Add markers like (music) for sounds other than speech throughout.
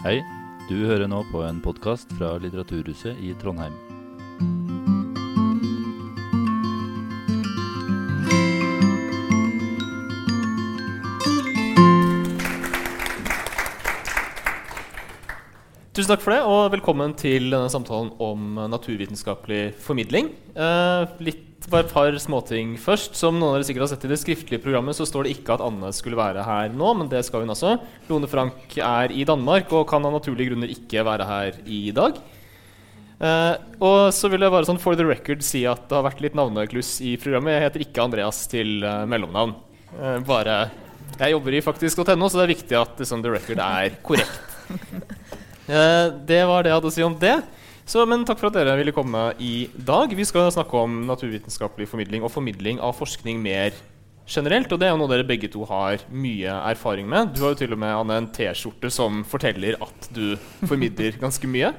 Hei, du hører nå på en podkast fra Litteraturhuset i Trondheim. Tusen takk for det, og velkommen til denne samtalen om naturvitenskapelig formidling. Eh, litt bare et par småting først. Som noen av dere sikkert har sett i det skriftlige programmet, så står det ikke at Anne skulle være her nå, men det skal hun altså. Lone Frank er i Danmark og kan av naturlige grunner ikke være her i dag. Eh, og så vil jeg bare sånn for the record si at det har vært litt navnekluss i programmet. Jeg heter ikke Andreas til eh, mellomnavn. Eh, bare Jeg jobber i faktisk.no, så det er viktig at liksom, the record er korrekt. (laughs) Eh, det var det jeg hadde å si om det. Så, men takk for at dere ville komme i dag. Vi skal snakke om naturvitenskapelig formidling og formidling av forskning mer generelt. Og det er jo noe dere begge to har mye erfaring med. Du har jo til og med Anne, en T-skjorte som forteller at du formidler (laughs) ganske mye.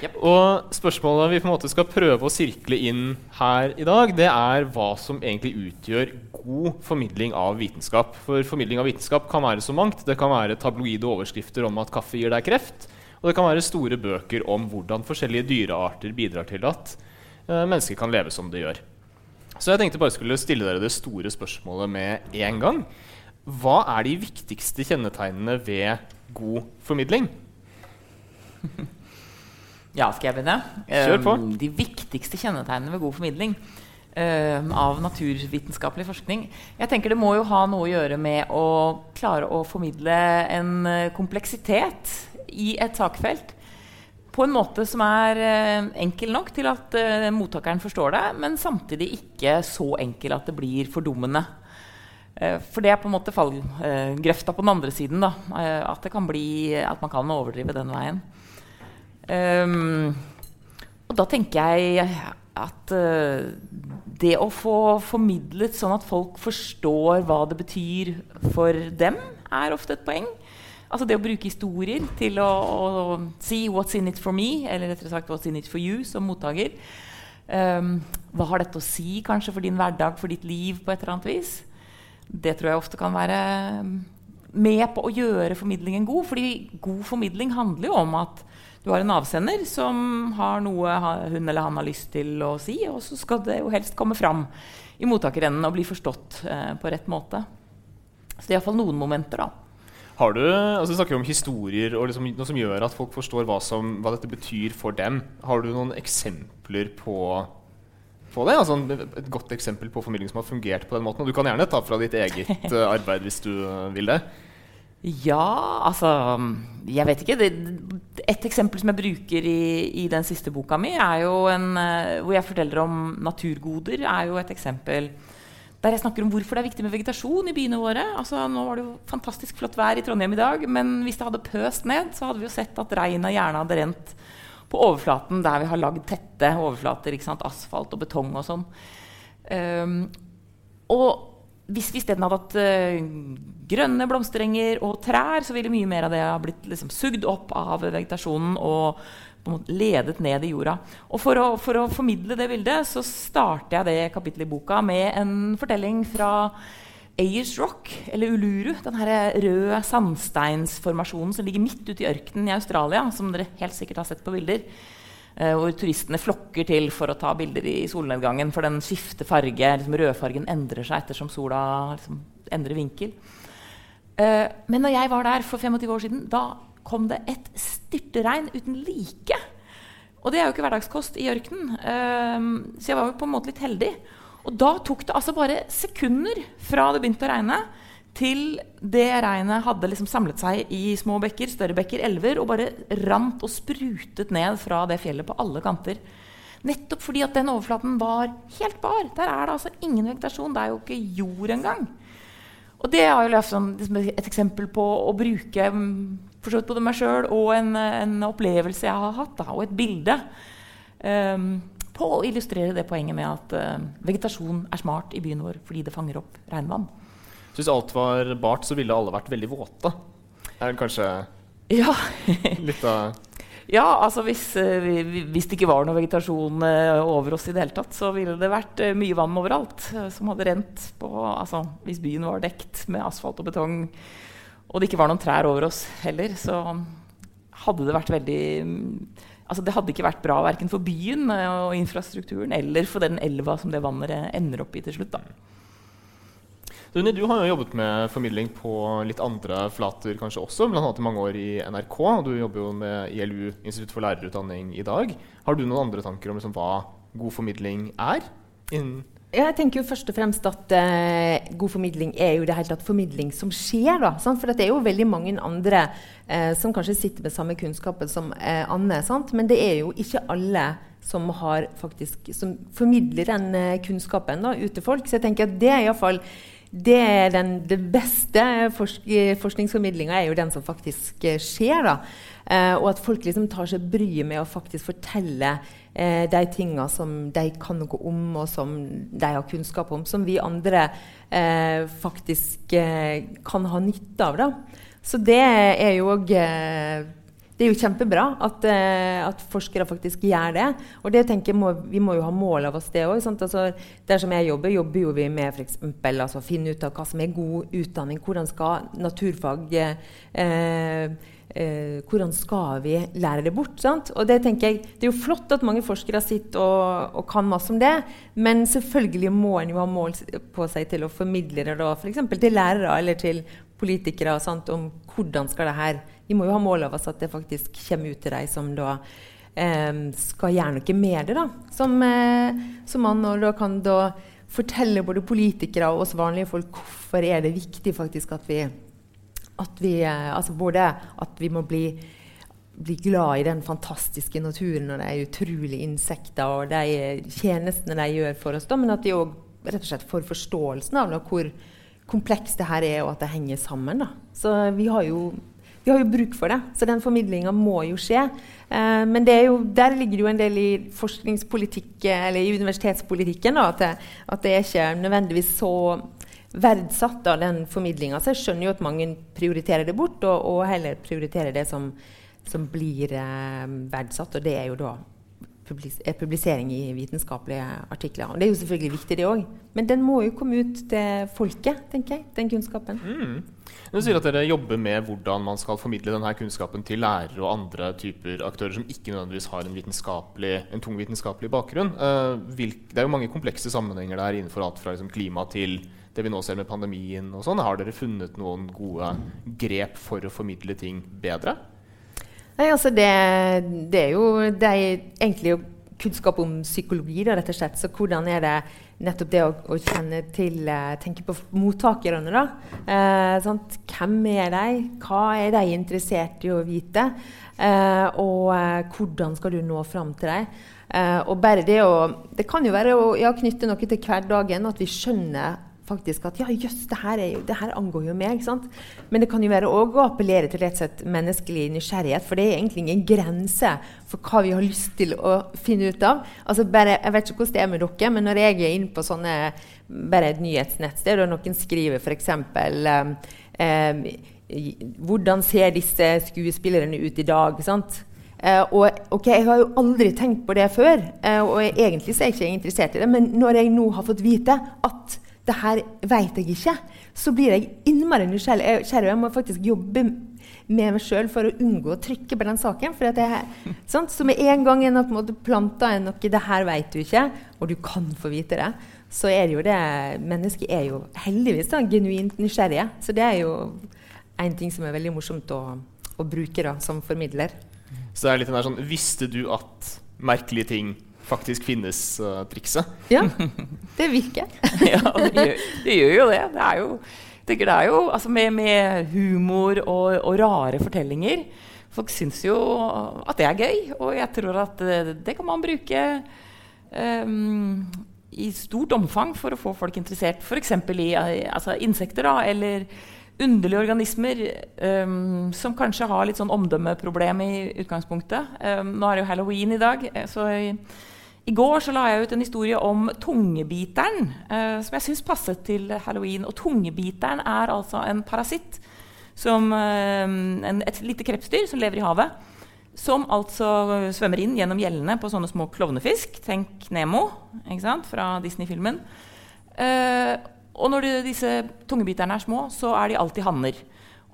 Yep. Og spørsmålet vi på en måte skal prøve å sirkle inn her i dag, det er hva som egentlig utgjør god formidling av vitenskap. For formidling av vitenskap kan være så mangt. Det kan være tabloide overskrifter om at kaffe gir deg kreft. Og det kan være store bøker om hvordan forskjellige dyrearter bidrar til at eh, mennesker kan leve som de gjør. Så jeg tenkte bare skulle stille dere det store spørsmålet med en gang. Hva er de viktigste kjennetegnene ved god formidling? (laughs) Ja, skal jeg begynne? Kjør på. Um, de viktigste kjennetegnene ved god formidling um, av naturvitenskapelig forskning Jeg tenker Det må jo ha noe å gjøre med å klare å formidle en uh, kompleksitet i et sakfelt på en måte som er uh, enkel nok til at uh, mottakeren forstår det, men samtidig ikke så enkel at det blir fordummende. Uh, for det er på en måte fallgrøfta på den andre siden. Da. At, bli, at man kan overdrive den veien. Um, og da tenker jeg at det å få formidlet sånn at folk forstår hva det betyr for dem, er ofte et poeng. Altså det å bruke historier til å, å si 'what's in it for me', eller rettere sagt 'what's in it for you' som mottaker. Um, hva har dette å si kanskje for din hverdag, for ditt liv, på et eller annet vis? Det tror jeg ofte kan være med på å gjøre formidlingen god. fordi god formidling handler jo om at du har en avsender som har noe hun eller han har lyst til å si, og så skal det jo helst komme fram i mottakerenden og bli forstått eh, på rett måte. Så det er iallfall noen momenter, da. Har du, altså Vi snakker jo om historier og liksom noe som gjør at folk forstår hva, som, hva dette betyr for dem. Har du noen eksempler på, på det? Altså et godt eksempel på formidling som har fungert på den måten? Og du kan gjerne ta fra ditt eget uh, arbeid hvis du vil det. Ja, altså Jeg vet ikke. Det, et eksempel som jeg bruker i, i, den siste boka mi, er jo en, uh, hvor jeg forteller om naturgoder, er jo et eksempel der jeg snakker om hvorfor det er viktig med vegetasjon i byene våre. Altså, nå var det jo fantastisk flott vær i Trondheim i dag, men hvis det hadde pøst ned, så hadde vi jo sett at regnet gjerne hadde rent på overflaten der vi har lagd tette overflater. Asfalt og betong og sånn. Um, og hvis vi isteden hadde hatt uh, grønne blomsterenger og trær, så ville mye mer av det ha blitt liksom, sugd opp av vegetasjonen og ledet ned i jorda. Og for å, for å, formidle det bildet så starter jeg det kapittelet i boka med en fortelling fra Ayers Rock, eller Uluru. Den røde sandsteinsformasjonen som ligger midt ute i ørkenen i Australia, som dere helt sikkert har sett på bilder. Uh, hvor turistene flokker til for å ta bilder i solnedgangen. For den skifter farge. Liksom rødfargen endrer seg ettersom sola liksom, endrer vinkel. Uh, men når jeg var der for 25 år siden, da kom det et styrteregn uten like. Og det er jo ikke hverdagskost i ørkenen. Uh, så jeg var jo på en måte litt heldig. Og da tok det altså bare sekunder fra det begynte å regne, til det regnet hadde liksom samlet seg i små bekker, større bekker, elver, og bare rant og sprutet ned fra det fjellet på alle kanter. Nettopp fordi at den overflaten var helt bar. Der er det altså ingen vegetasjon. Det er jo ikke jord engang. Og det er jo et eksempel på å bruke mm, vidt både meg sjøl og en, en, opplevelse jeg har hatt, da, og et bilde. Um, på å illustrere det poenget med at uh, vegetasjon er smart i byen vår fordi det fanger opp regnvann. Så hvis alt var bart, så ville alle vært veldig våte? Er det kanskje ja. litt av (laughs) Ja, altså hvis, uh, hvis, det ikke var noe vegetasjon uh, over oss i det hele tatt, så ville det vært mye vann overalt som hadde rent på Altså hvis byen var dekt med asfalt og betong og det ikke var noen trær over oss heller, så hadde det vært veldig altså Det hadde ikke vært bra verken for byen og infrastrukturen eller for den elva som det vannet ender opp i til slutt. da. Rune, du har jo jobbet med formidling på litt andre flater kanskje også, bl.a. i mange år i NRK. og Du jobber jo med ILU, Institutt for lærerutdanning, i dag. Har du noen andre tanker om liksom hva god formidling er? Innen jeg tenker jo først og fremst at eh, god formidling er jo det hele tatt formidling som skjer. da, sant? For det er jo veldig mange andre eh, som kanskje sitter med samme kunnskapen som eh, Anne. Sant? Men det er jo ikke alle som, har faktisk, som formidler den kunnskapen da, ut til folk. Så jeg tenker at det er iallfall det den, det beste forsk forskningsformidlinga er jo den som faktisk eh, skjer. da. Eh, og at folk liksom tar seg bryet med å faktisk fortelle eh, de tinga som de kan noe om, og som de har kunnskap om, som vi andre eh, faktisk eh, kan ha nytte av. da. Så det er jo òg det er jo kjempebra at, uh, at, forskere faktisk gjør det. Og det tenker må, Vi må jo ha mål av oss, det òg. Altså, der som jeg jobber, jobber jo vi med f.eks. altså, finne ut av hva som er god utdanning. Hvordan skal naturfag eh, Eh, hvordan skal vi lære det bort? Sant? Og Det jeg, det er jo flott at mange forskere sitter og, og kan masse om det, men selvfølgelig må en jo ha mål på seg til å formidle det da, f.eks. til lærere eller til politikere sant, om hvordan skal det her Vi må jo ha mål av oss at det faktisk kommer ut til deg som da eh, skal gjøre noe med det. da, Som, eh, som man og da kan da fortelle både politikere og oss vanlige folk hvorfor er det viktig faktisk at vi, at vi eh, altså både at vi må bli bli glad i den fantastiske naturen og de utrolige insekter og de tjenestene de gjør for oss, da, men at vi òg får forståelsen av hvor, komplekst det her er, og at det henger sammen. Da. Så vi har, jo, vi har jo bruk for det. Så den formidlinga må jo skje. Eh, men jo, der ligger det jo en del i forskningspolitikk, eller i universitetspolitikken, da, at, det, at det er nødvendigvis så verdsatt av den formidlinga. Så jeg skjønner jo at mange prioriterer det bort, og, og heller prioriterer det som, som blir eh, verdsatt, og det er jo da publisering i vitenskapelige artikler. Og det er jo selvfølgelig viktig, det òg. Men den må jo komme ut til folket, tenker jeg. Den kunnskapen. Mm. Du sier at dere jobber med hvordan man skal formidle denne kunnskapen til lærere og andre typer aktører som ikke nødvendigvis har en, en tung vitenskapelig bakgrunn. Uh, det er jo mange komplekse sammenhenger der innenfor alt fra liksom, klima til det vi nå ser med pandemien og sånn. Har dere funnet noen gode grep for å formidle ting bedre? Nei, altså det, det, er jo det er egentlig kunnskap om psykologi, da, rett og slett. Så hvordan er det nettopp det å, å kjenne til uh, Tenke på mottakerne, da. Uh, Hvem er de? Hva er de interessert i å vite? Eh, og hvordan skal du nå fram til dem? og bare det å Det kan jo være å ja, knytte noe til hverdagen, at vi skjønner faktisk at ja, jøss, det, det, her angår jo meg. sant? Men det kan jo være òg å appellere til rett og slett menneskelig nysgjerrighet. For det er egentlig ingen grense for hva vi har lyst til å finne ut av. Altså bare, Jeg vet ikke hvordan det er med dere, men når jeg er inne på sånne, bare et nyhetsnettsted, og noen skriver f.eks. Um, um, hvordan ser disse skuespillerne ut i dag? sant? Uh, og okay, Jeg har jo aldri tenkt på det før, uh, og egentlig så er jeg ikke interessert i det. Men når jeg nå har fått vite at det her vet jeg ikke, så blir jeg innmari nysgjerrig. Jeg må faktisk jobbe med meg sjøl for å unngå å trykke på den saken. For jeg, sant? Så med en gang en har planta en noe 'det her vet du ikke', og du kan få vite det, så er det jo det Mennesket er jo heldigvis da, genuint nysgjerrige. Så det er jo en ting som er veldig morsomt å, å bruke da, som formidler. Så det er litt den der sånn Visste du at merkelige ting faktisk finnes-trikset. Uh, ja, (laughs) det virker. ja, det gjør, det gjør, jo det. Det er jo, det er jo altså med, med, humor og, og, rare fortellinger. Folk syns jo at det er gøy, og jeg tror at det, det kan man bruke um, i stort omfang for å få folk interessert. F.eks. i altså, insekter da, eller underlige organismer um, som kanskje har litt sånn omdømmeproblem i utgangspunktet. Um, nå er det jo halloween i dag, eh, så i går så la jeg ut en historie om tungebiteren, eh, som jeg syns passet til halloween. Og tungebiteren er altså en parasitt, som, eh, en, et lite krepsdyr som lever i havet. Som altså svømmer inn gjennom gjellene på sånne små klovnefisk. Tenk Nemo ikke sant, fra Disney-filmen. Eh, og når de, disse tungebiterne er små, så er de alltid hanner.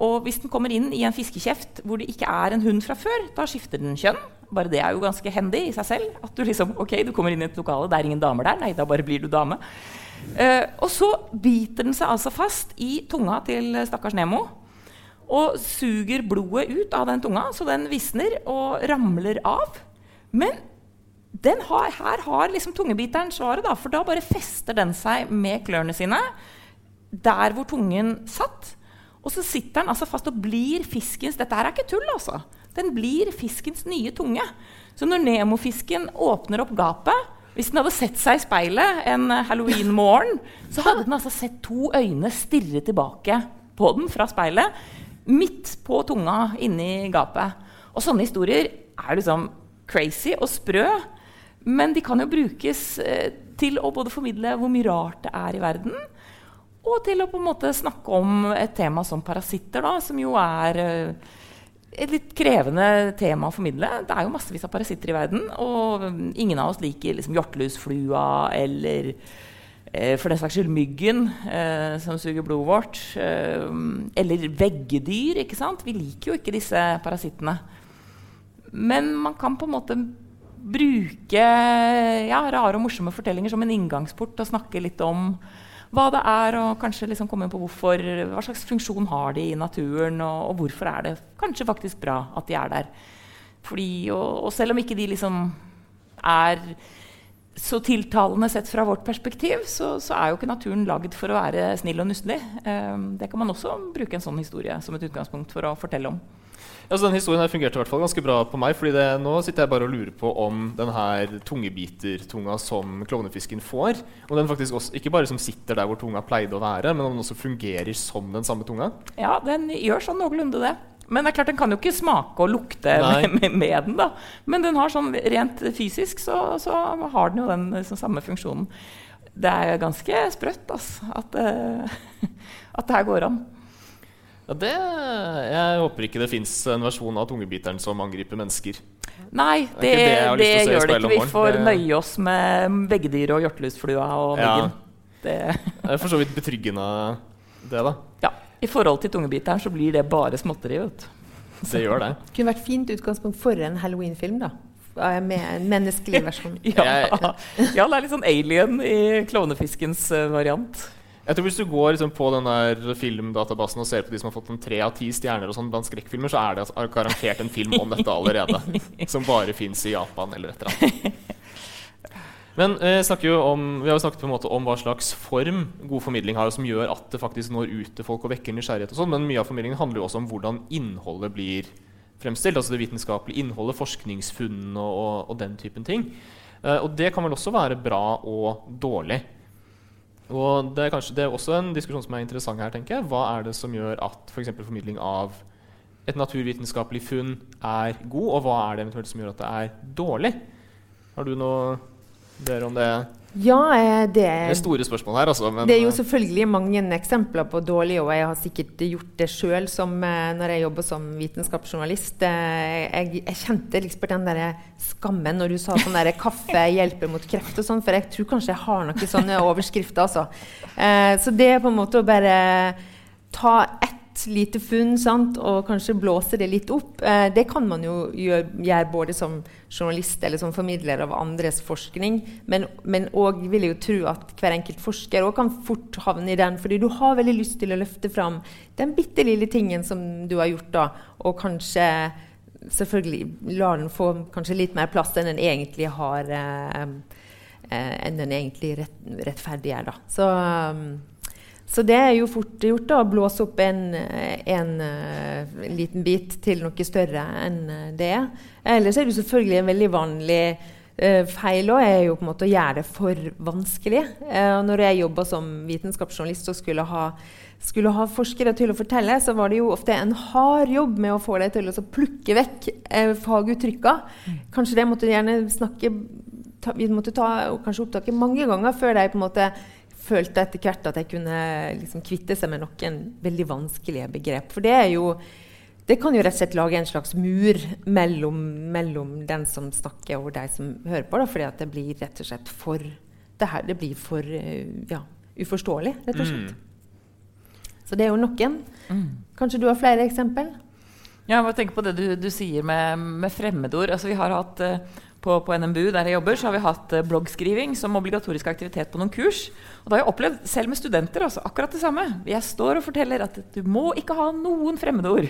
Og hvis den kommer inn i en fiskekjeft hvor det ikke er en hund fra før, da skifter den kjønn. Bare det er jo ganske handy i seg selv. At du liksom, ok, du kommer inn i et lokale, det er ingen damer der. Nei, da bare blir du dame. Uh, og så biter den seg altså fast i tunga til stakkars Nemo. Og suger blodet ut av den tunga, så den visner og ramler av. Men har, her har liksom tungebiteren svaret, da, for da bare fester den seg med klørne sine der hvor tungen satt. Og så sitter den altså fast og blir fiskens Dette her er ikke tull, altså. Den blir fiskens nye tunge. Så når Nemo-fisken åpner opp gapet Hvis den hadde sett seg i speilet en halloween-morgen, så hadde den altså sett to øyne stirre tilbake på den fra speilet, midt på tunga inni gapet. Og sånne historier er liksom crazy og sprø, men de kan jo brukes eh, til å både formidle hvor mye rart det er i verden, og til å på en måte snakke om et tema som parasitter, da, som jo er uh, et litt krevende tema å formidle. Det er jo massevis av parasitter i verden, og ingen av oss liker liksom, hjortelusflua eller uh, for den saks skyld myggen eh, som suger blodet vårt. eller veggedyr. ikke sant? Vi liker jo ikke disse parasittene. Men man kan på en måte bruke ja, rare og morsomme fortellinger som en inngangsport og snakke litt om hva det er, og kanskje liksom komme inn på hvorfor, hva slags funksjon har de i naturen, og, og hvorfor er det kanskje faktisk bra at de er der. Fordi, og, og selv om ikke de liksom er så tiltalende sett fra vårt perspektiv, så, så, er jo ikke naturen lagd for å være snill og nusselig. Um, det kan man også bruke en sånn historie som et utgangspunkt for å fortelle om. Ja, så den Historien fungerte i hvert fall ganske bra på meg. fordi det, Nå sitter jeg bare og lurer på om den her tungebitertunga som klovnefisken får, om den faktisk også, ikke bare som sitter der hvor tunga pleide å være, men om den også fungerer som den samme tunga? Ja, den gjør sånn noenlunde det. Men det er klart, den kan jo ikke smake og lukte med, med, med, den. da. Men den har sånn rent fysisk så, så har den jo den liksom, samme funksjonen. Det er ganske sprøtt altså, at, uh, (laughs) at det her går an. Ja, det, jeg håper ikke det fins en versjon av tungebiteren som angriper mennesker. Nei, det, det, det, det gjør det ikke. Vi får nøye oss med veggedyr og hjortelusflua og myggen. Ja. Det er for så vidt betryggende, det, da. Ja. I forhold til tungebiteren så blir det bare småtteri. Det gjør det. Kunne vært fint utgangspunkt for en halloween-film, da. Med en menneskelig versjon. (laughs) ja. ja, det er litt sånn alien i klovnefiskens uh, variant. Jeg tror Hvis du går liksom, på den der filmdatabasen og ser på de som har fått en tre av ti stjerner, og sånn blant skrekkfilmer, så er det altså garantert en film om dette allerede. (laughs) som bare fins i Japan eller et eller annet. Men eh, om, vi har jo snakket på en måte om hva slags form god formidling har, som gjør at det faktisk når ut til folk og vekker nysgjerrighet. og sånn, Men mye av formidlingen handler jo også om hvordan innholdet blir fremstilt. Altså det vitenskapelige innholdet, forskningsfunnene og, og, og, den typen ting. Eh, og det kan vel også være bra og dårlig. Og det er, kanskje, det er også en diskusjon som er interessant her. tenker jeg. Hva er det som gjør at for formidling av et naturvitenskapelig funn er god, og hva er det eventuelt som gjør at det er dårlig? Har du noe dere om det? Ja, eh, det, det er store spørsmål her. Altså, det er jo eh, selvfølgelig mange eksempler på dårlig, og jeg har sikkert gjort det sjøl eh, når jeg jobber som vitenskapsjournalist. Jeg, jeg kjente liksom den der skammen når du sa sånn der 'kaffe hjelper mot kreft' og sånn, for jeg tror kanskje jeg har noen sånne overskrifter. Altså. Så det er på en måte å bare ta ett lite funn sant, og kanskje blåse det litt opp. Eh, det kan man jo gjøre, gjøre, både som journalist eller som formidler av andres forskning. Men òg vil jeg jo tro at hver enkelt forsker kan fort havne i den. fordi du har veldig lyst til å løfte fram den bitte lille tingen som du har gjort, da, og kanskje selvfølgelig lar den få kanskje litt mer plass enn den egentlig har eh, eh, enn den egentlig rett, rettferdig er. Da. Så um, så det er jo fort gjort da, å blåse opp en, en, en, liten bit til noe større enn det er. Ellers er det selvfølgelig en veldig vanlig uh, feil òg, er jo på en måte å gjøre det for vanskelig. Uh, når jeg jobba som vitenskapsjournalist og skulle ha, skulle ha, forskere til å fortelle, så var det jo ofte en hard jobb med å få dem til å plukke vekk eh, faguttrykka. Mm. Kanskje det måtte gjerne snakke ta, Vi måtte ta kanskje opptaket mange ganger før de på en måte følte etter hvert at jeg kunne liksom kvitte seg med noen veldig vanskelige begrep. For det jo det kan jo rett og slett lage en slags mur mellom, mellom den som snakker, og de som hører på. Da, fordi det blir rett og slett for det, her, det blir for uh, ja, uforståelig, rett og slett. Mm. Så det er jo noen. Kanskje du har flere eksempel? Ja, jeg må tenke på det du, du sier med, med fremmedord. Altså, vi har hatt eh, på, på, NMBU der jeg jobber, så har vi hatt eh, bloggskriving som obligatorisk aktivitet på noen kurs. Og da har jeg opplevd, selv med studenter, altså, akkurat det samme. Jeg står og forteller at du må ikke ha noen fremmedord.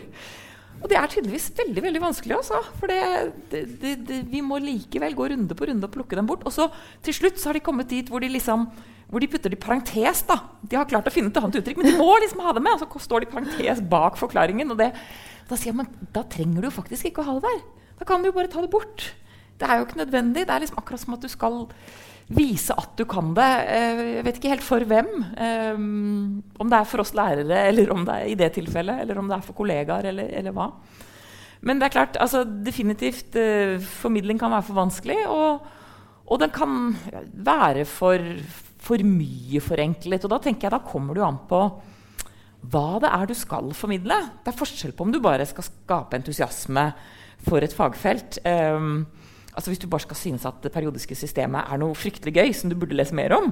Og det er tydeligvis veldig veldig vanskelig. Altså, for det, det, det, vi må likevel gå runde på runde og plukke dem bort. Og så til slutt så har de kommet dit hvor de liksom hvor de putter det i parentes. da. De har klart å finne et annet uttrykk, men de må liksom ha det med. Og så står det i parentes bak forklaringen. og det, Da sier men da trenger du jo faktisk ikke å ha det der. Da kan du jo bare ta det bort. Det er jo ikke nødvendig. Det er liksom akkurat som at du skal vise at du kan det. Eh, jeg vet ikke helt for hvem. Eh, om det er for oss lærere, eller om det er i det tilfellet, eller om det er for kollegaer, eller, eller hva. Men det er klart, altså, definitivt uh, formidling kan være for vanskelig. Og, og den kan være for, for mye forenklet. Og da tenker jeg, da kommer du an på hva det er du skal formidle. Det er forskjell på om du bare skal skape entusiasme for et fagfelt. Um, altså Hvis du bare skal synes at det periodiske systemet er noe fryktelig gøy, som du burde lese mer om,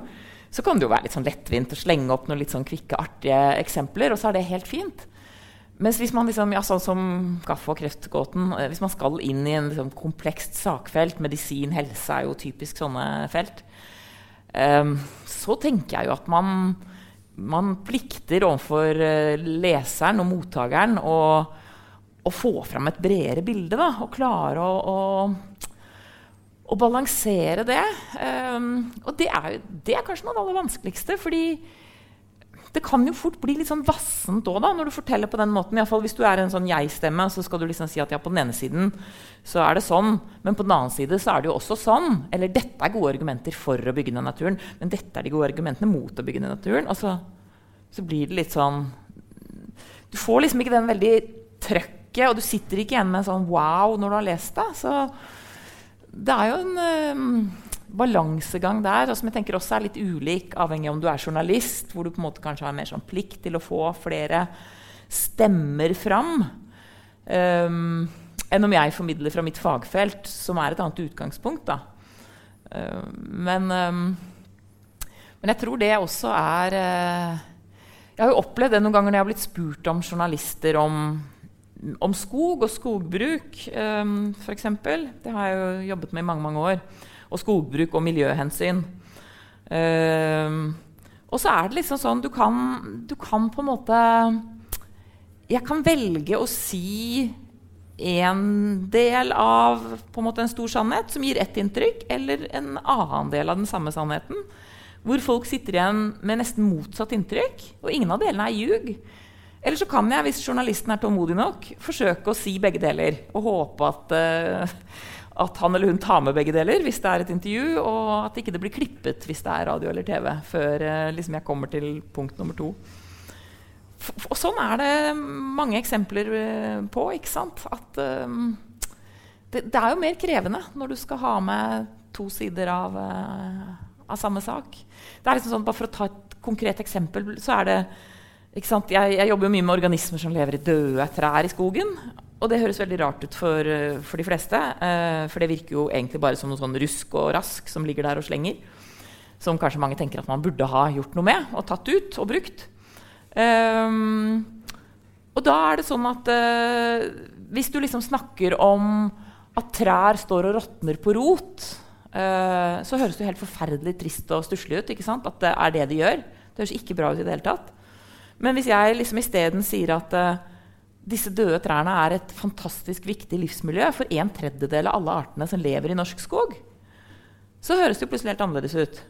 så kan det jo være litt sånn lettvint å slenge opp noen litt sånn kvikke, artige eksempler, og så er det helt fint. Mens hvis man liksom, ja, sånn som kaffe- og kreftgåten, eh, hvis man skal inn i en liksom, komplekst sakfelt, medisin, helse er jo typisk sånne felt, um, så tenker jeg jo at man, man plikter overfor uh, leseren og mottakeren å, å få fram et bredere bilde. Da, og klare å, å å balansere det. Um, og det er, det er, kanskje noe av det aller vanskeligste. fordi det kan jo fort bli litt sånn vassent òg, når du forteller på den måten. I fall hvis du er en sånn jeg-stemme, så skal du liksom si at ja, på den ene siden så er det sånn, men på den annen side så er det jo også sånn. Eller dette er gode argumenter for å bygge ned naturen, men dette er de gode argumentene mot å bygge ned naturen. Og så blir det litt sånn Du får liksom ikke den veldig trøkket, og du sitter ikke igjen med en sånn wow når du har lest det. Så det er jo en uh, balansegang der og som jeg tenker også er litt ulik, avhengig av om du er journalist, hvor du på en måte kanskje har mer sånn plikt til å få flere stemmer fram, um, enn om jeg formidler fra mitt fagfelt, som er et annet utgangspunkt. da. Uh, men, um, men, jeg tror det også er uh, Jeg har jo opplevd det noen ganger når jeg har blitt spurt om journalister om om skog og skogbruk, um, f.eks. Det har jeg jo jobbet med i mange mange år. Og skogbruk og miljøhensyn. Um, og så er det liksom sånn du kan, du kan på en måte Jeg kan velge å si en del av en en stor sannhet som gir ett inntrykk, eller en annen del av den samme sannheten. Hvor folk sitter igjen med nesten motsatt inntrykk. Og ingen av delene er ljug. Eller så kan jeg, hvis journalisten er tålmodig nok, forsøke å si begge deler. Og håpe at, uh, at, han eller hun tar med begge deler hvis det er et intervju, og at ikke det blir klippet hvis det er radio eller TV, før uh, liksom jeg kommer til punkt nummer to. Og sånn er det mange eksempler uh, på. ikke sant? At det, det, er jo mer krevende når du skal ha med to sider av, av samme sak. Det er liksom sånn, Bare for å ta et konkret eksempel, så er det jeg, jeg, jobber mye med organismer som lever i døde trær i skogen. Og det høres veldig rart ut for, eh, for de fleste. eh, for det virker jo egentlig bare som noe sånn rusk og rask som ligger der og slenger. Som kanskje mange tenker at man burde ha gjort noe med og tatt ut og brukt. Um, og da er det sånn at uh, hvis du liksom snakker om at trær står og råtner på rot, uh, så høres det helt forferdelig trist og stusslig ut. At det er det de gjør. Det høres ikke bra ut i det hele tatt. Men hvis jeg liksom isteden sier at uh, disse døde trærne er et fantastisk viktig livsmiljø for en tredjedel av alle artene som lever i norsk skog, så høres det jo plutselig helt annerledes ut.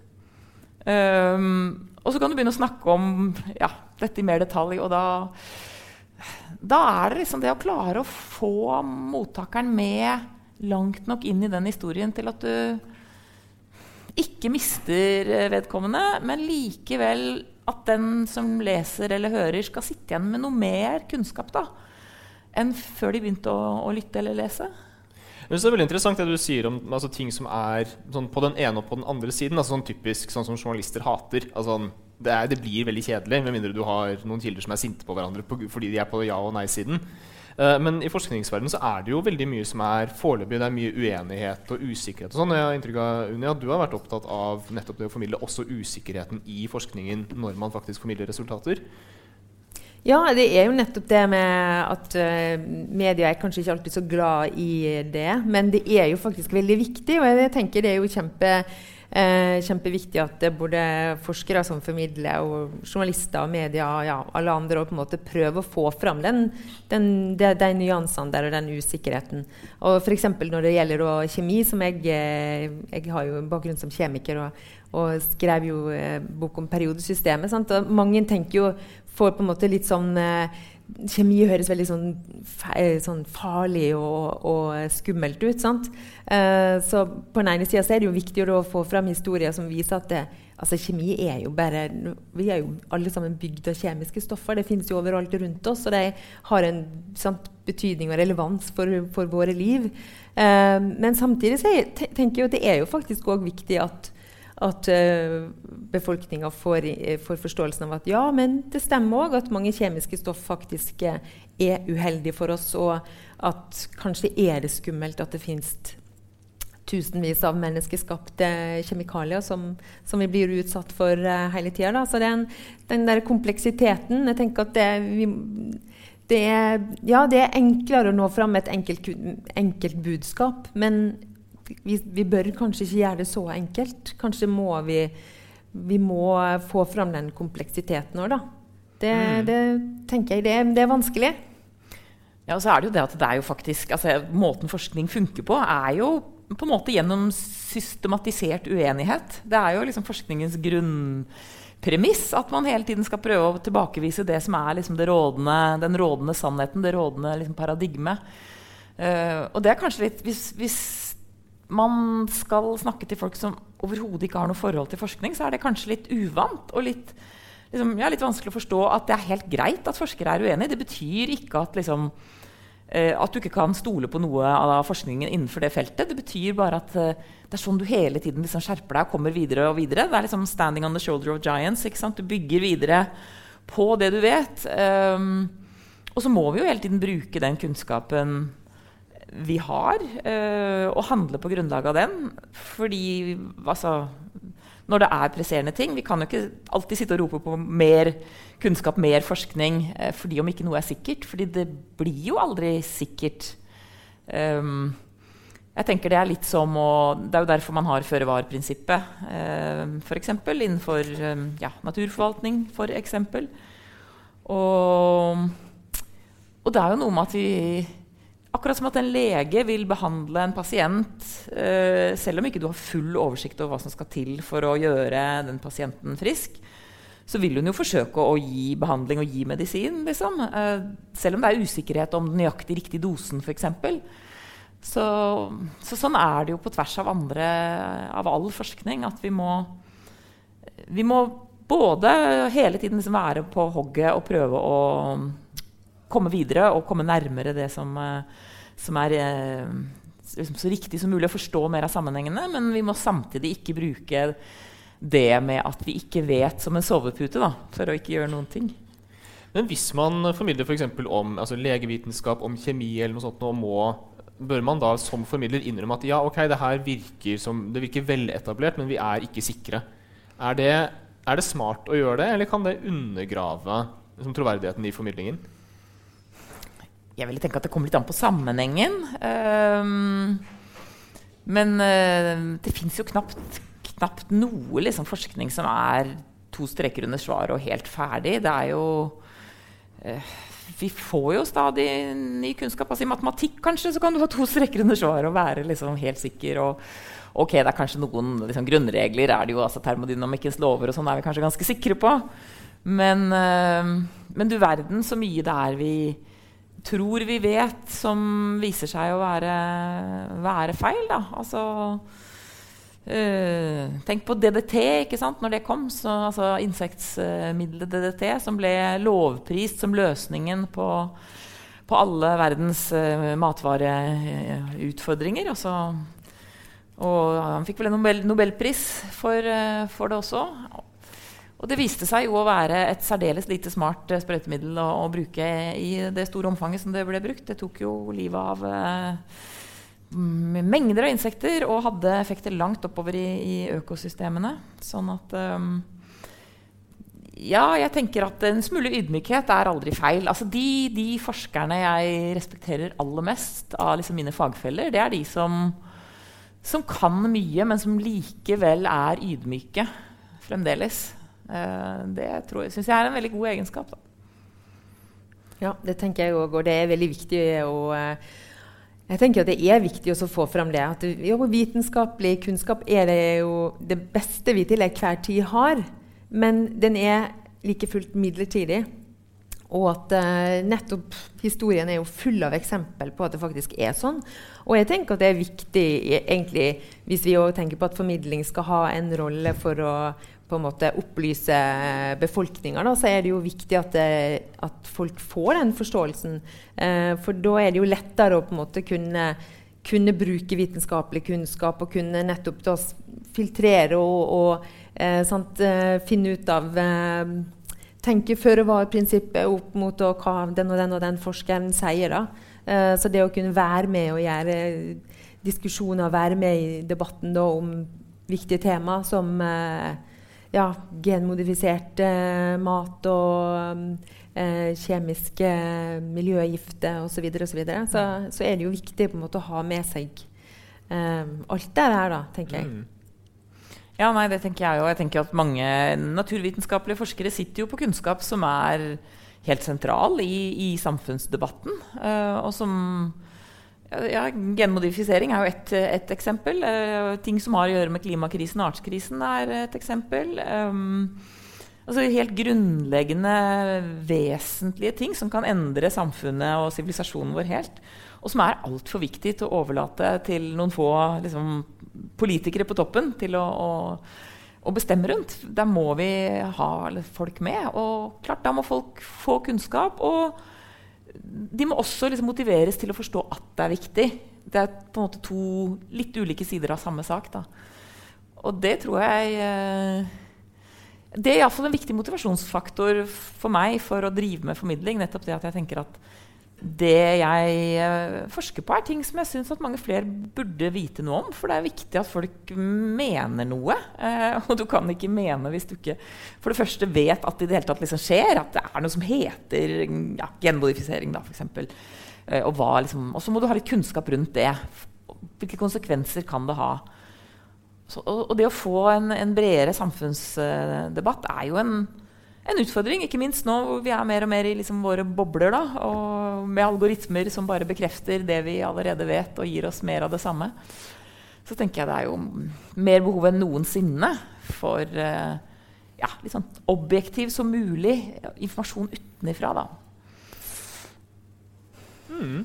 Um, og så kan du begynne å snakke om ja, dette i mer detalj, og da, da er det liksom det å klare å få mottakeren med langt nok inn i den historien til at du ikke mister vedkommende, men likevel at den som leser eller hører, skal sitte igjen med noe mer kunnskap da, enn før de begynte å, å lytte eller lese. Det er veldig interessant det du sier om altså, ting som er sånn, på den ene og på den andre siden. Altså, sånn typisk sånn som journalister hater. Altså, det, er, det, blir veldig kjedelig, med mindre du har noen kilder som er sinte på hverandre på, fordi de er på ja- og nei-siden. Uh, men i forskningsverdenen så er det jo veldig mye som er foreløpig. Det er mye uenighet og usikkerhet. og sånn. Jeg har inntrykk av Unni, at du har vært opptatt av nettopp det å formidle også usikkerheten i forskningen når man faktisk formidler resultater. Ja, det er jo nettopp det med at uh, media er kanskje ikke alltid så glad i det. Men det er jo faktisk veldig viktig, og jeg tenker det er jo kjempe, uh, kjempeviktig at både forskere som formidler, og journalister og media ja, alle andre og på en måte prøver å få fram den, den, de, de, nyansene der og den usikkerheten. Og F.eks. når det gjelder da, kjemi, som jeg, eh, jeg har jo bakgrunn som kjemiker. og og skrev jo eh, bok om periodesystemet. Sant? Og mange tenker jo får på en måte litt sånn eh, Kjemi høres veldig sånn, sånn farlig og, og, skummelt ut. sant? Eh, så på den ene sida er det jo viktig å få fram historier som viser at det, altså kjemi er jo bare Vi er jo alle sammen bygd av kjemiske stoffer. Det finnes jo overalt rundt oss, og de har en sant, betydning og relevans for, for våre liv. Eh, men samtidig jeg, tenker jeg at det er jo faktisk òg viktig at at uh, befolkninga får, uh, får, forståelsen av at ja, men det stemmer òg at mange kjemiske stoff faktisk uh, er uheldige for oss, og at kanskje er det skummelt at det finnes tusenvis av menneskeskapte kjemikalier som, som vi blir utsatt for hele tida. Så den, den, der kompleksiteten Jeg tenker at det, vi, det, er, ja, det er enklere å nå fram med et enkelt, enkelt budskap, men vi, vi, bør kanskje ikke gjøre det så enkelt. Kanskje må vi, vi må få fram den kompleksiteten òg, da. Det, mm. det, tenker jeg det, det, er vanskelig. Ja, og så er det jo det at det er jo faktisk altså, Måten forskning funker på, er jo på en måte gjennom systematisert uenighet. Det er jo liksom forskningens grunnpremiss at man hele tiden skal prøve å tilbakevise det som er liksom det rådende, den rådende sannheten, det rådende liksom paradigmet. Uh, og det er kanskje litt hvis, hvis man skal snakke til folk som overhodet ikke har noe forhold til forskning, så er det kanskje litt uvant og litt, liksom, ja, litt vanskelig å forstå at det er helt greit at forskere er uenige. Det betyr ikke at, liksom, eh, at du ikke kan stole på noe av forskningen innenfor det feltet. Det betyr bare at eh, det er sånn du hele tiden liksom skjerper deg og kommer videre og videre. Det er liksom 'standing on the shoulder of giants'. Du bygger videre på det du vet. Um, og så må vi jo hele tiden bruke den kunnskapen vi har, og handle på grunnlag av den. Fordi altså, når det er presserende ting Vi kan jo ikke alltid sitte og rope på mer kunnskap, mer forskning, uh, fordi om ikke noe er sikkert. fordi det blir jo aldri sikkert. Um, jeg tenker Det er litt som å, det er jo derfor man har føre-var-prinsippet. eh, F.eks. innenfor um, ja, naturforvaltning. For eksempel. og, og det er jo noe med at vi Akkurat som at en lege vil behandle en pasient uh, selv om ikke du har full oversikt over hva som skal til for å gjøre den pasienten frisk, så vil hun jo forsøke å gi behandling og gi medisin. Liksom. Uh, selv om det er usikkerhet om den nøyaktig riktige dosen, f.eks. Så, så sånn er det jo på tvers av, andre, av all forskning. At vi må, vi må både hele tiden liksom være på hogget og prøve å komme videre og komme nærmere det som, eh, som er eh, liksom så riktig som mulig å forstå mer av sammenhengene. Men vi må samtidig ikke bruke det med at vi ikke vet, som en sovepute da, for å ikke gjøre noen ting. Men hvis man formidler f.eks. For om altså legevitenskap, om kjemi eller noe sånt, og må, bør man da som formidler innrømme at ja, ok, det her virker, virker veletablert, men vi er ikke sikre. Er det, er det smart å gjøre det, eller kan det undergrave liksom, troverdigheten i formidlingen? Jeg ville tenke at det kommer litt an på sammenhengen. Um, men uh, det fins jo knapt, knapt noe liksom, forskning som er to streker under svaret og helt ferdig. Det er jo uh, Vi får jo stadig ny kunnskap. Altså I matematikk kanskje så kan du ha to streker under svaret og være liksom, helt sikker. og ok, det er kanskje noen liksom, grunnregler. er det jo, altså Termodynamikkens lover og sånn er vi kanskje ganske sikre på. Men, øh, men du verden så mye det er vi tror vi vet, som viser seg å være, være feil. Da. Altså øh, Tenk på DDT, ikke sant? når det kom. Så, altså Insektmiddelet DDT, som ble lovprist som løsningen på, på alle verdens øh, matvareutfordringer. Altså, og han fikk vel en Nobel, Nobelpris for, øh, for det også. Og det viste seg jo å være et særdeles lite smart uh, sprøytemiddel å, å, bruke i det store omfanget som det ble brukt. Det tok jo livet av eh, mengder av insekter og hadde effekter langt oppover i, i økosystemene. Sånn at um, ja, jeg tenker at en smule ydmykhet er aldri feil. Altså de, de forskerne jeg respekterer aller mest av liksom mine fagfeller, det er de som, som kan mye, men som likevel er ydmyke fremdeles. Uh, det syns jeg er en veldig god egenskap. Da. Ja, det tenker jeg òg, og det er veldig viktig å uh, jeg tenker at Det er viktig å få fram det. at jo, Vitenskapelig kunnskap er det jo det beste vi til enhver tid har. Men den er like fullt midlertidig. Og at uh, nettopp historien er jo full av eksempel på at det faktisk er sånn. Og jeg tenker at det er viktig, egentlig, hvis vi tenker på at formidling skal ha en rolle for å på en måte opplyse befolkninga, så er det jo viktig at, det, eh, at folk får den forståelsen. Eh, for da er det jo lettere å på en måte kunne, kunne bruke vitenskapelig kunnskap og kunne nettopp da filtrere og, og eh, sant, eh, finne ut av eh, Tenke føre var-prinsippet opp mot hva den og den og den forskeren sier. da. Eh, så det å kunne være med og gjøre diskusjoner, være med i debatten da, om viktige tema som eh, ja, genmodifisert mat og eh, kjemiske miljøgifter osv., så, så, videre. så så er det jo viktig på en måte å ha med seg eh, alt det her, da, tenker jeg. Mm. Ja, nei, det tenker jeg òg. Jeg tenker at Mange naturvitenskapelige forskere sitter jo på kunnskap som er helt sentral i, i samfunnsdebatten. Uh, og som ja, Genmodifisering er jo ett et eksempel. Uh, ting som har å gjøre med klimakrisen og artskrisen, er et eksempel. Um, altså Helt grunnleggende, vesentlige ting som kan endre samfunnet og sivilisasjonen vår helt. Og som er altfor viktig til å overlate til noen få liksom, politikere på toppen til å, å, å, bestemme rundt. Der må vi ha folk med. Og klart, da må folk få kunnskap. Og de må også liksom motiveres til å forstå at det er viktig. Det er på en måte to litt ulike sider av samme sak. Da. Og det tror jeg eh, Det er iallfall en viktig motivasjonsfaktor for meg for å drive med formidling. Nettopp det at jeg tenker at det jeg uh, forsker på, er ting som jeg syns at mange flere burde vite noe om. For det er viktig at folk mener noe. Eh, og du kan ikke mene hvis du ikke for det første vet at det i det hele tatt liksom skjer. At det er noe som heter ja, genmodifisering, da, f.eks. Eh, og, liksom, og så må du ha litt kunnskap rundt det. Hvilke konsekvenser kan det ha? Så, og, og, det å få en, en bredere samfunnsdebatt er jo en en utfordring, ikke minst nå hvor vi er mer og mer i liksom våre bobler. Da, og med algoritmer som bare bekrefter det vi allerede vet, og gir oss mer av det samme. Så tenker jeg det er jo mer behov enn noensinne for uh, ja, litt sånn objektiv som mulig informasjon utenifra. Da. Mm.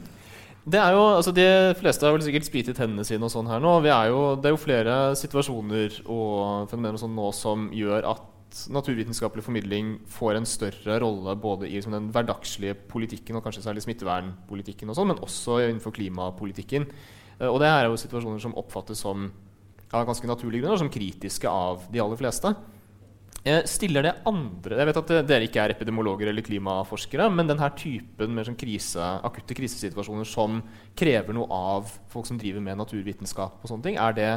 Det er jo, altså De fleste har vel sikkert spritet i tennene sine og sånn her nå. Er jo, det er jo flere situasjoner og fenomener og sånn nå som gjør at naturvitenskapelig formidling får en større rolle både i liksom, den hverdagslige politikken og kanskje særlig smittevernpolitikken, og sånn, men også innenfor klimapolitikken. Uh, og det her er jo situasjoner som oppfattes som av ganske naturlige grunner som kritiske av de aller fleste. Uh, stiller det andre Jeg vet at dere ikke er epidemiologer eller klimaforskere, men denne typen med sånn krise, akutte krisesituasjoner som krever noe av folk som driver med naturvitenskap, og sånne ting, det,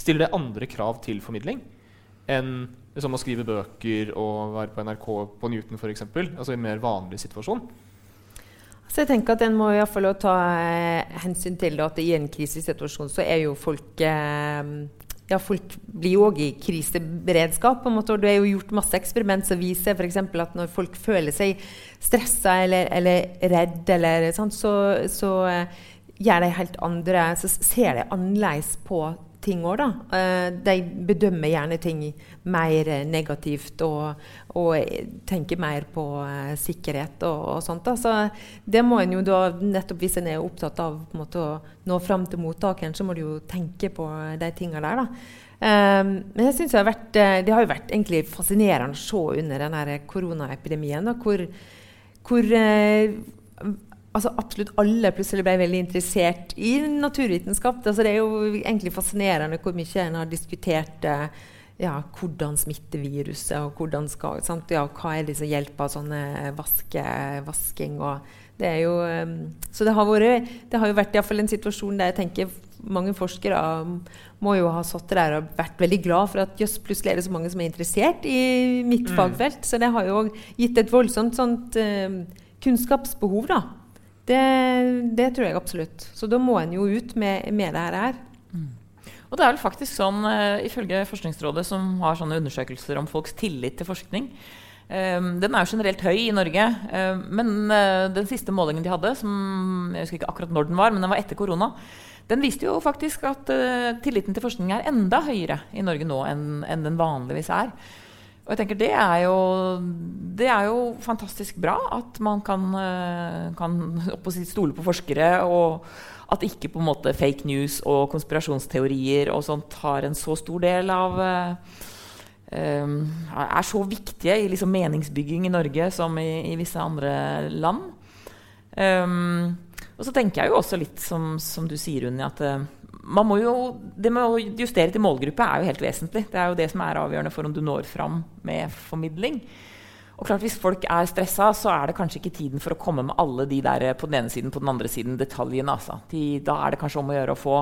stiller det andre krav til formidling enn som å skrive bøker og være på NRK på Newton f.eks. Altså i en mer vanlig situasjon. Så jeg tenker at En må i hvert fall ta eh, hensyn til at i en krisesituasjon så er jo folk eh, ja, folk blir jo òg i kriseberedskap. på en måte, og Det er jo gjort masse eksperiment som viser for at når folk føler seg stressa eller, eller redd, eller, sånt, så, så eh, gjør de helt andre, så ser de annerledes på ting òg, da. Uh, de bedømmer gjerne ting mer negativt og, og tenker mer på uh, sikkerhet og, og, sånt. Da. Så det må en jo da, nettopp hvis en er opptatt av måte, å nå fram til mottakeren, så må du jo tenke på de tinga der, da. Um, men jeg synes det, har vært, det har jo vært egentlig fascinerende å se under denne koronaepidemien da, hvor, hvor uh, altså absolutt alle plutselig ble veldig interessert i naturvitenskap. Altså det er jo egentlig fascinerende hvor mye en har diskutert eh, ja, hvordan smitter viruset, og hvordan skal, ja, hva er det som hjelper sånne vaske, vasking og Det er jo, um, så det har, vært, det har jo vært en situasjon der jeg tenker mange forskere må jo ha satt der og vært veldig glad for at jøss, plutselig er det så mange som er interessert i mitt mm. fagfelt. Så det har jo gitt et voldsomt sånt, uh, kunnskapsbehov, da. Det, det, tror jeg absolutt. Så da må en jo ut med, med det her. Mm. Og det er vel faktisk sånn, uh, ifølge Forskningsrådet, som har sånne undersøkelser om folks tillit til forskning, Um, den er jo generelt høy i Norge. Um, men den siste målingen de hadde, som jeg husker ikke akkurat når den var, men den var etter korona, den viste jo faktisk at tilliten til forskning er enda høyere i Norge nå enn den vanligvis er. Og jeg tenker Det er jo, det er jo fantastisk bra at man kan, uh, kan (laughs) stole på forskere, og at ikke på en måte fake news og konspirasjonsteorier og sånt har en så stor del av um, er så viktige i liksom meningsbygging i Norge som i, i visse andre land. Um, og så tenker jeg jo også litt som, som du sier, Unni, at man må jo, det med å justere til målgruppe er jo helt vesentlig. Det er jo det som er avgjørende for om du når fram med formidling. Og klart Hvis folk er stressa, så er det kanskje ikke tiden for å komme med alle de der på den ene siden på den andre siden detaljene. Altså. De, da er det kanskje om å gjøre å få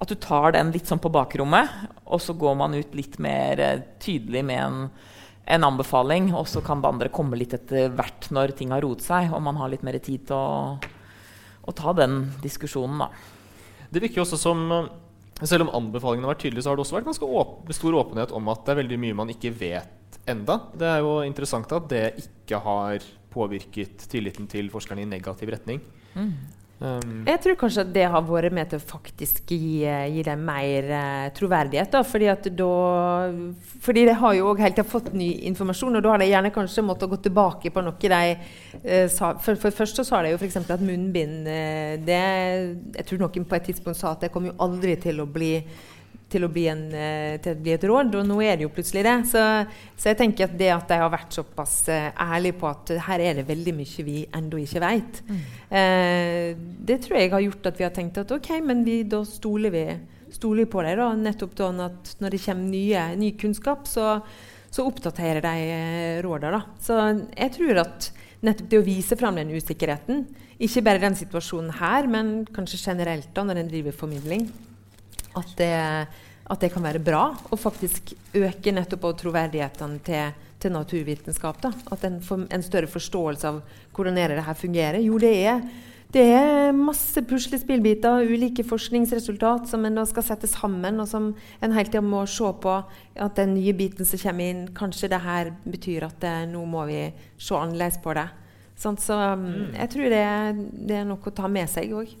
at du tar den litt sånn på bakrommet, og så går man ut litt mer eh, tydelig med en, en, anbefaling. Og så kan det andre komme litt etter hvert når ting har roet seg, og man har litt mer tid til å, å ta den diskusjonen. Da. Det virker jo også som selv om anbefalingene har vært tydelige, så har det også vært ganske åp stor åpenhet om at det er veldig mye man ikke vet enda. Det er jo interessant at det ikke har påvirket tilliten til forskerne i negativ retning. Mm. Um, jeg tror kanskje at det har vært med til å faktisk gi, gi dem mer eh, troverdighet. Da, fordi, da, fordi de har jo òg helt fått ny informasjon, og da har de gjerne kanskje måttet gå tilbake på noe de eh, sa. For, for først så sa de jo f.eks. at munnbind eh, det, Jeg tror noen på et tidspunkt sa at det kommer jo aldri til å bli til å, bli en, eh, til å bli et råd, og nå er det jo plutselig det. Så, så, jeg tenker at det at de har vært såpass uh, ærlige på at her er det veldig mye vi ennå ikke vet, mm. eh, det tror jeg har gjort at vi har tenkt at OK, men vi, da stoler vi stoler på dem. Nettopp da at når det kommer nye, ny kunnskap, så, så oppdaterer de uh, rådene. Så jeg tror at nettopp det å vise fram den usikkerheten, ikke bare den situasjonen her, men kanskje generelt da når en driver formidling, at det, at det, kan være bra og faktisk øke nettopp troverdigheten til, til naturvitenskap. Da. At en får en større forståelse av hvordan er det her fungerer. Jo, det er, det er masse puslespillbiter, ulike forskningsresultat som en skal sette sammen, og som en hele tida må se på. At den nye biten som kommer inn, kanskje det her betyr at det, nå må vi se annerledes på det. Sånn, så um, jeg tror det, det, er noe å ta med seg òg.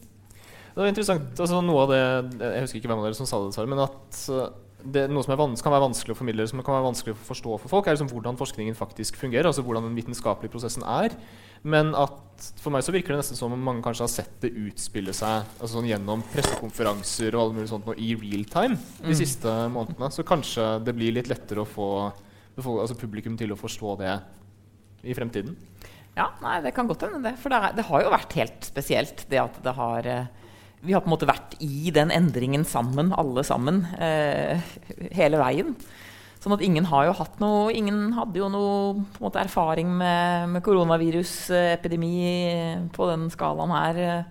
Det var interessant, altså noe av det Jeg husker ikke hvem av dere som sa det, men at eh, det, noe som kan være vanskelig å formidle, som kan være vanskelig å forstå for folk, er liksom hvordan forskningen faktisk fungerer. altså hvordan den vitenskapelige prosessen er. Men at for meg så virker det nesten som om mange kanskje har sett det utspille seg altså sånn gjennom pressekonferanser og alle mulige sånt i real time de mm. siste månedene. Så kanskje det blir litt lettere å få altså publikum til å forstå det i fremtiden. Ja, nei, det kan godt hende det. For det, er, det, har jo vært helt spesielt det at det har eh, vi har på en måte vært i den endringen sammen, alle sammen, eh, hele veien. Sånn at ingen har jo hatt noe Ingen hadde jo noe måte, erfaring med, med koronavirusepidemi på den skalaen her eh,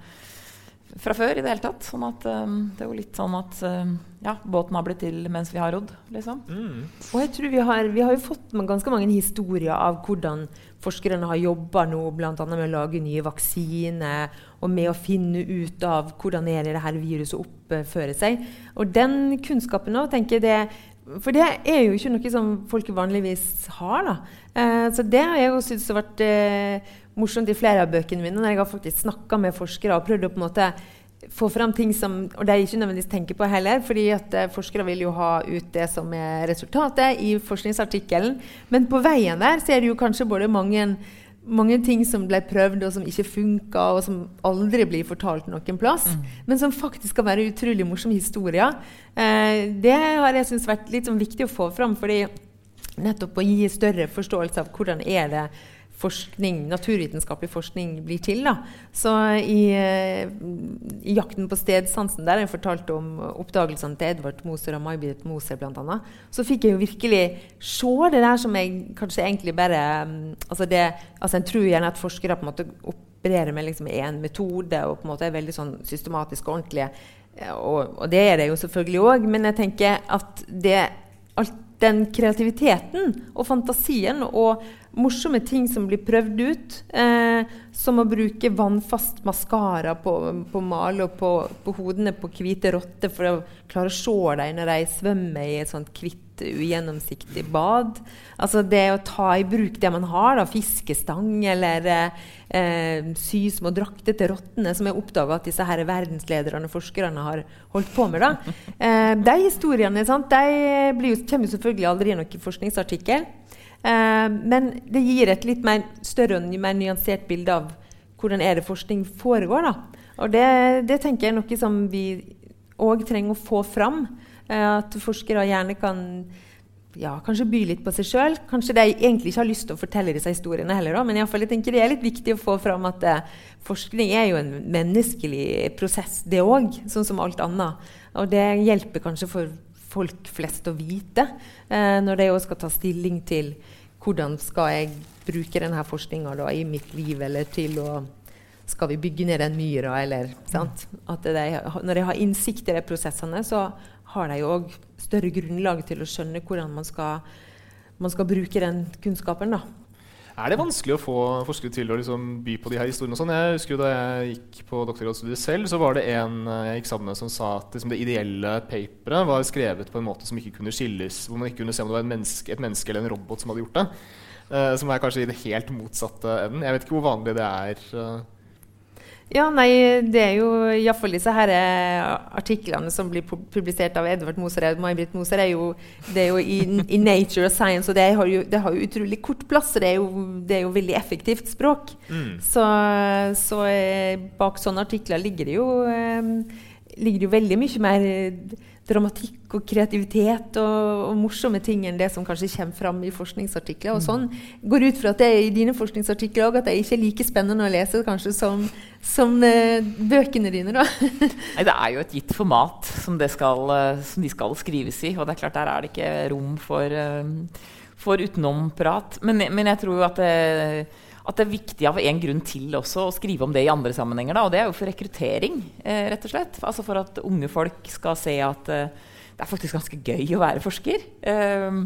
fra før i det hele tatt. Sånn at um, det er jo litt sånn at um, ja, båten har blitt til mens vi har rodd, liksom. Mm. Og jeg tror vi har, vi har jo fått ganske mange historier av hvordan forskerne har jobba nå bl.a. med å lage nye vaksiner og med å finne ut av hvordan er det her viruset oppfører seg. Og den kunnskapen nå, tenker jeg det For det er jo ikke noe som folk vanligvis har. da. Eh, så det har jeg jo syntes har vært eh, morsomt i flere av bøkene mine, når jeg har faktisk snakka med forskere og prøvd å på en måte få fram ting som og de ikke nødvendigvis tenker på heller. fordi at eh, Forskere vil jo ha ut det som er resultatet i forskningsartikkelen. Men på veien der så er det jo kanskje både mange, mange ting som ble prøvd, og som ikke funka, og som aldri blir fortalt noen plass. Mm. Men som faktisk skal være utrolig morsomme historier. Eh, det har jeg syntes vært litt sånn viktig å få fram. fordi nettopp å gi større forståelse av hvordan er det forskning, naturvitenskapelig forskning blir til. Da. Så i, eh, i 'Jakten på stedsansen', der jeg fortalte om oppdagelsene til Edvard Moser og May-Britt Moser bl.a., så fikk jeg jo virkelig se det der som jeg kanskje egentlig bare mm, altså, det, altså En tror gjerne at forskere på en måte opererer med liksom metode og på en måte er veldig sånn systematisk og ordentlig. Eh, og, og, det er det jo selvfølgelig òg, men jeg tenker at det, alt den kreativiteten og fantasien og morsomme ting som blir prøvd ut. Eh, som å bruke vannfast maskara på, på male og på, på, hodene på hvite rotter for å klare å se dem når de svømmer i et sånt hvitt, ugjennomsiktig bad. Altså det å ta i bruk det man har, da, fiskestang eller eh, sy små drakter til rottene, som jeg oppdaga at disse her verdenslederne og forskerne har holdt på med. da. (laughs) Eh, de historiene sant, de blir, kommer jo selvfølgelig aldri i noen forskningsartikkel. Eh, men det gir et litt mer større og mer nyansert bilde av hvordan er det forskning foregår. Da. Og det, det, tenker jeg er noe som vi òg trenger å få fram. Eh, at forskere gjerne kan ja, kanskje by litt på seg sjøl. Kanskje de egentlig ikke har lyst til å fortelle disse historiene heller. Da. Men i fall, jeg tenker det er litt viktig å få fram at eh, forskning er jo en menneskelig prosess, det òg. Sånn som alt annet. Og det hjelper kanskje for folk flest å vite eh, når de skal ta stilling til hvordan skal jeg bruke denne forskninga i mitt liv, eller til å skal vi bygge ned den myra, eller sant? At de, Når de har innsikt i de prosessene, så har de òg større grunnlag til å skjønne hvordan man skal, man skal bruke den kunnskapen. da. Er det vanskelig å få forskere til å liksom by på de her historiene? og sånn? Jeg husker Da jeg gikk på doktorgradsstudiet selv, så var det en eh, jeg gikk sammen med som sa at liksom, det ideelle paperet var skrevet på en måte som ikke kunne skilles, hvor man ikke kunne se om det var menneske, et menneske eller en robot som hadde gjort det. Uh, som er kanskje i det helt motsatte enden. Jeg vet ikke hvor vanlig det er. Uh, ja, nei, det er jo iallfall disse her eh, artiklene som blir publisert av Edvard Moser og May-Britt Moser, er jo, det er jo i, i, Nature og Science, og det har jo, det har jo utrolig kort plass. det er jo, det er jo veldig effektivt språk. Mm. Så, så eh, bak sånne artikler ligger det jo, eh, ligger det jo veldig mye mer dramatikk og kreativitet og, og, morsomme ting enn det som kanskje kommer fram i forskningsartikler. Og sånn går ut fra at det er i dine forskningsartikler òg at det ikke er like spennende å lese kanskje som, som uh, bøkene dine. da. (laughs) Nei, Det er jo et gitt format som, skal, uh, som, de skal skrives i. Og det er klart der er det ikke rom for, uh, for utenomprat. Men, men jeg tror jo at det at det er viktig av en grunn til også å skrive om det i andre sammenhenger. Da, og det er jo for rekruttering, eh, rett og slett. Altså for at unge folk skal se at eh, det er faktisk ganske gøy å være forsker. Eh,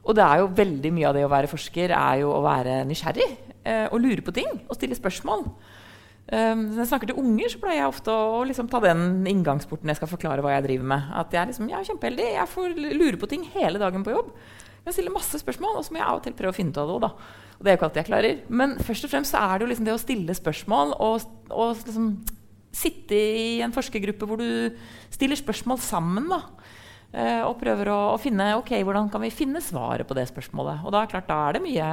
og det er jo veldig mye av det å være forsker er jo å være nysgjerrig eh, og lure på ting og stille spørsmål. Um, når jeg snakker til unger, så pleier jeg ofte å liksom, ta den inngangsporten jeg skal forklare hva jeg driver med. At jeg, liksom, jeg er kjempeheldig. Jeg får lure på ting hele dagen på jobb. Jeg stiller masse spørsmål, og så må jeg av og til prøve å finne ut av det òg. Og det er jo ikke alltid jeg klarer. Men først og fremst så er det jo liksom det å stille spørsmål og, og liksom sitte i en forskergruppe hvor du stiller spørsmål sammen. da. Uh, og prøver å, å, finne ok, hvordan kan vi finne svaret på det spørsmålet. Og da, klart, da er det mye,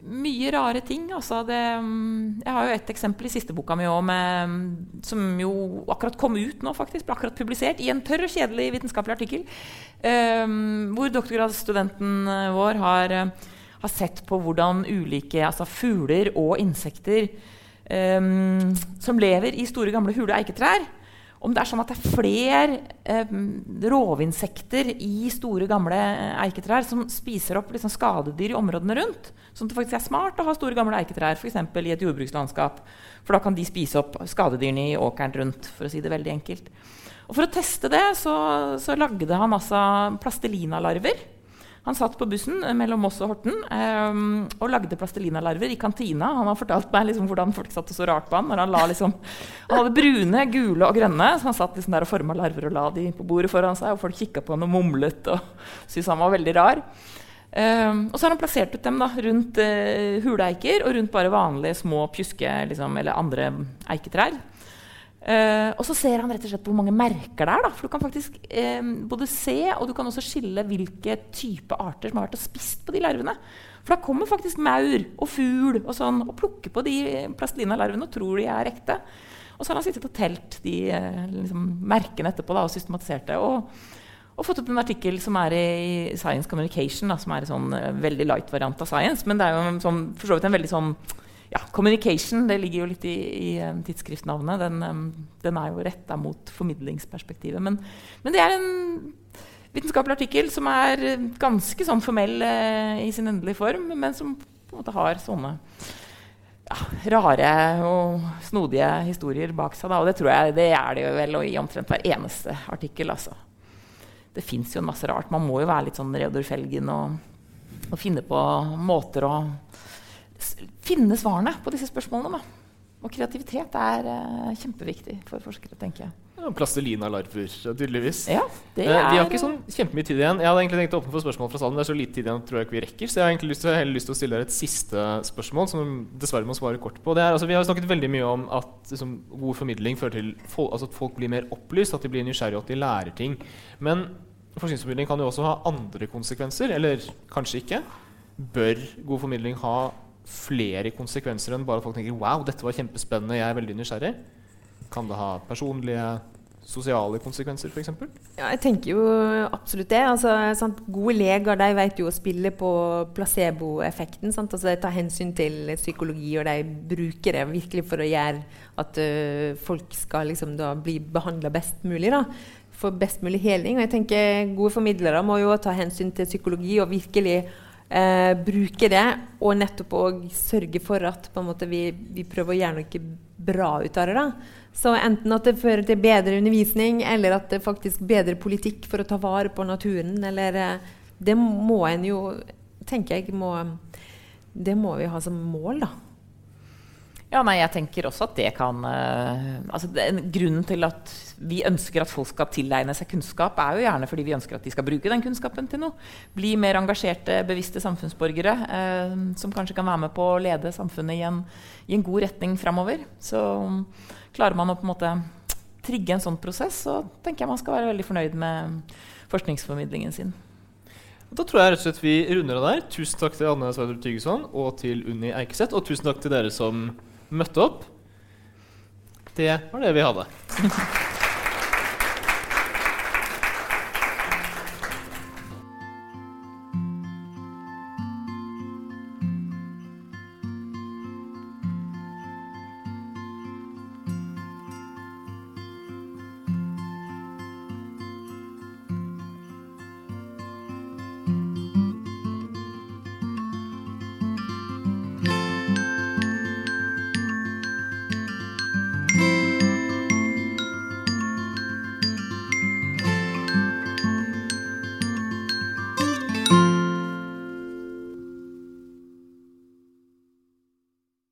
mye rare ting. Altså det, um, jeg har jo et eksempel i siste boka mi òg, som jo akkurat kom ut nå, faktisk. Ble akkurat publisert i en tørr og kjedelig vitenskapelig artikkel. Um, hvor doktorgradsstudenten vår har uh, har sett på hvordan ulike altså fugler og insekter um, som lever i store, gamle hule eiketrær Om det er sånn at det er flere eh, rovinsekter i store, gamle eiketrær som spiser opp liksom, skadedyr i områdene rundt. Sånn at det faktisk er smart å ha store, gamle eiketrær f.eks. i et jordbrukslandskap. For da kan de spise opp skadedyrene i åkeren rundt. for å si det veldig enkelt. Og For å teste det så, så lagde han altså plastelinalarver han satt på bussen eh, mellom Moss og Horten um, og lagde plastelinalarver i kantina. Han har fortalt meg liksom hvordan folk satt så rart på han. når Han la liksom, han hadde brune, gule og grønne, så han satt liksom der og forma larver og la de på bordet foran seg. Og folk kikka på han og mumlet og (laughs) syntes han var veldig rar. Um, og så har han plassert ut dem da, rundt uh, huleeiker og rundt bare vanlige små pjuske liksom, eller andre eiketrær. Uh, og så ser han rett og slett hvor mange merker det er. Da. For du kan faktisk uh, både se og du kan også skille hvilke type arter som har vært og spist på de larvene. For da kommer faktisk maur og fugl og sånn og plukker på de plastelina-larvene og tror de er ekte. Og så har han sittet og telt de uh, liksom, merkene etterpå da, og systematisert det. Og, og, fått opp en artikkel som er i Science Communication, da, som er en sånn veldig light variant av science. Men det er jo sånn, for så vidt en veldig sånn ja, communication det ligger jo litt i, i um, tidsskriftnavnet. Den, um, den, er jo retta mot formidlingsperspektivet. Men, men, det er en vitenskapelig artikkel som er ganske sånn formell eh, i sin endelige form, men som på en måte har sånne ja, rare og snodige historier bak seg. Da. Og det tror jeg det er det jo vel og i omtrent hver eneste artikkel. Altså. Det fins jo en masse rart. Man må jo være litt sånn Reodor Felgen og, og finne på måter å finne svarene på disse spørsmålene. Da. Og kreativitet er uh, kjempeviktig for forskere, tenker jeg. Plastelina-larver, tydeligvis. Ja, det er... Eh, vi har ikke sånn kjempemye tid igjen. Jeg hadde egentlig tenkt å åpne for spørsmål fra salen. Det er så lite tid igjen, tror jeg ikke vi rekker. Så jeg har egentlig lyst til, heller lyst til å stille dere et siste spørsmål, som dessverre må svare kort på. Er, altså, vi har snakket veldig mye om at liksom, god formidling fører til folk, altså, at folk blir mer opplyst, at de blir nysgjerrige, og at de lærer ting. Men forskningsformidling kan jo også ha andre konsekvenser, eller kanskje ikke. Bør god formidling ha flere konsekvenser enn bare at folk tenker 'wow, dette var kjempespennende, jeg er veldig nysgjerrig'? Kan det ha personlige, sosiale konsekvenser, f.eks.? Ja, jeg tenker jo absolutt det. Altså? Gode leger de vet jo å spille på placeboeffekten. Altså, de tar hensyn til psykologi, og de bruker det virkelig for å gjøre at uh, folk skal liksom, da, bli behandla best mulig. Da. For best mulig heling. Og jeg tenker Gode formidlere må jo ta hensyn til psykologi og virkelig uh, bruke det. Og nettopp òg sørge for at måte, vi, vi, prøver å gjøre noe bra ut av det. da. Så enten at det fører til bedre undervisning, eller at det faktisk bedre politikk for å ta vare på naturen, eller eh, Det må en jo tenker jeg må, Det må vi ha som mål, da. Ja, nei, jeg tenker også at det kan uh, altså det, Grunnen til at vi ønsker at folk skal tilegne seg kunnskap, er jo gjerne fordi vi ønsker at de skal bruke den kunnskapen til noe. Bli mer engasjerte, bevisste samfunnsborgere uh, som kanskje kan være med på å lede samfunnet i en, i en god retning framover. Så um, klarer man å på en måte trigge en sånn prosess, så tenker jeg man skal være veldig fornøyd med forskningsformidlingen sin. Da tror jeg rett og slett vi runder av der. Tusen takk til Anne Sverdrup Tygeson og til Unni Eikeseth. Og tusen takk til dere som møtte opp. Det var det vi hadde. (laughs)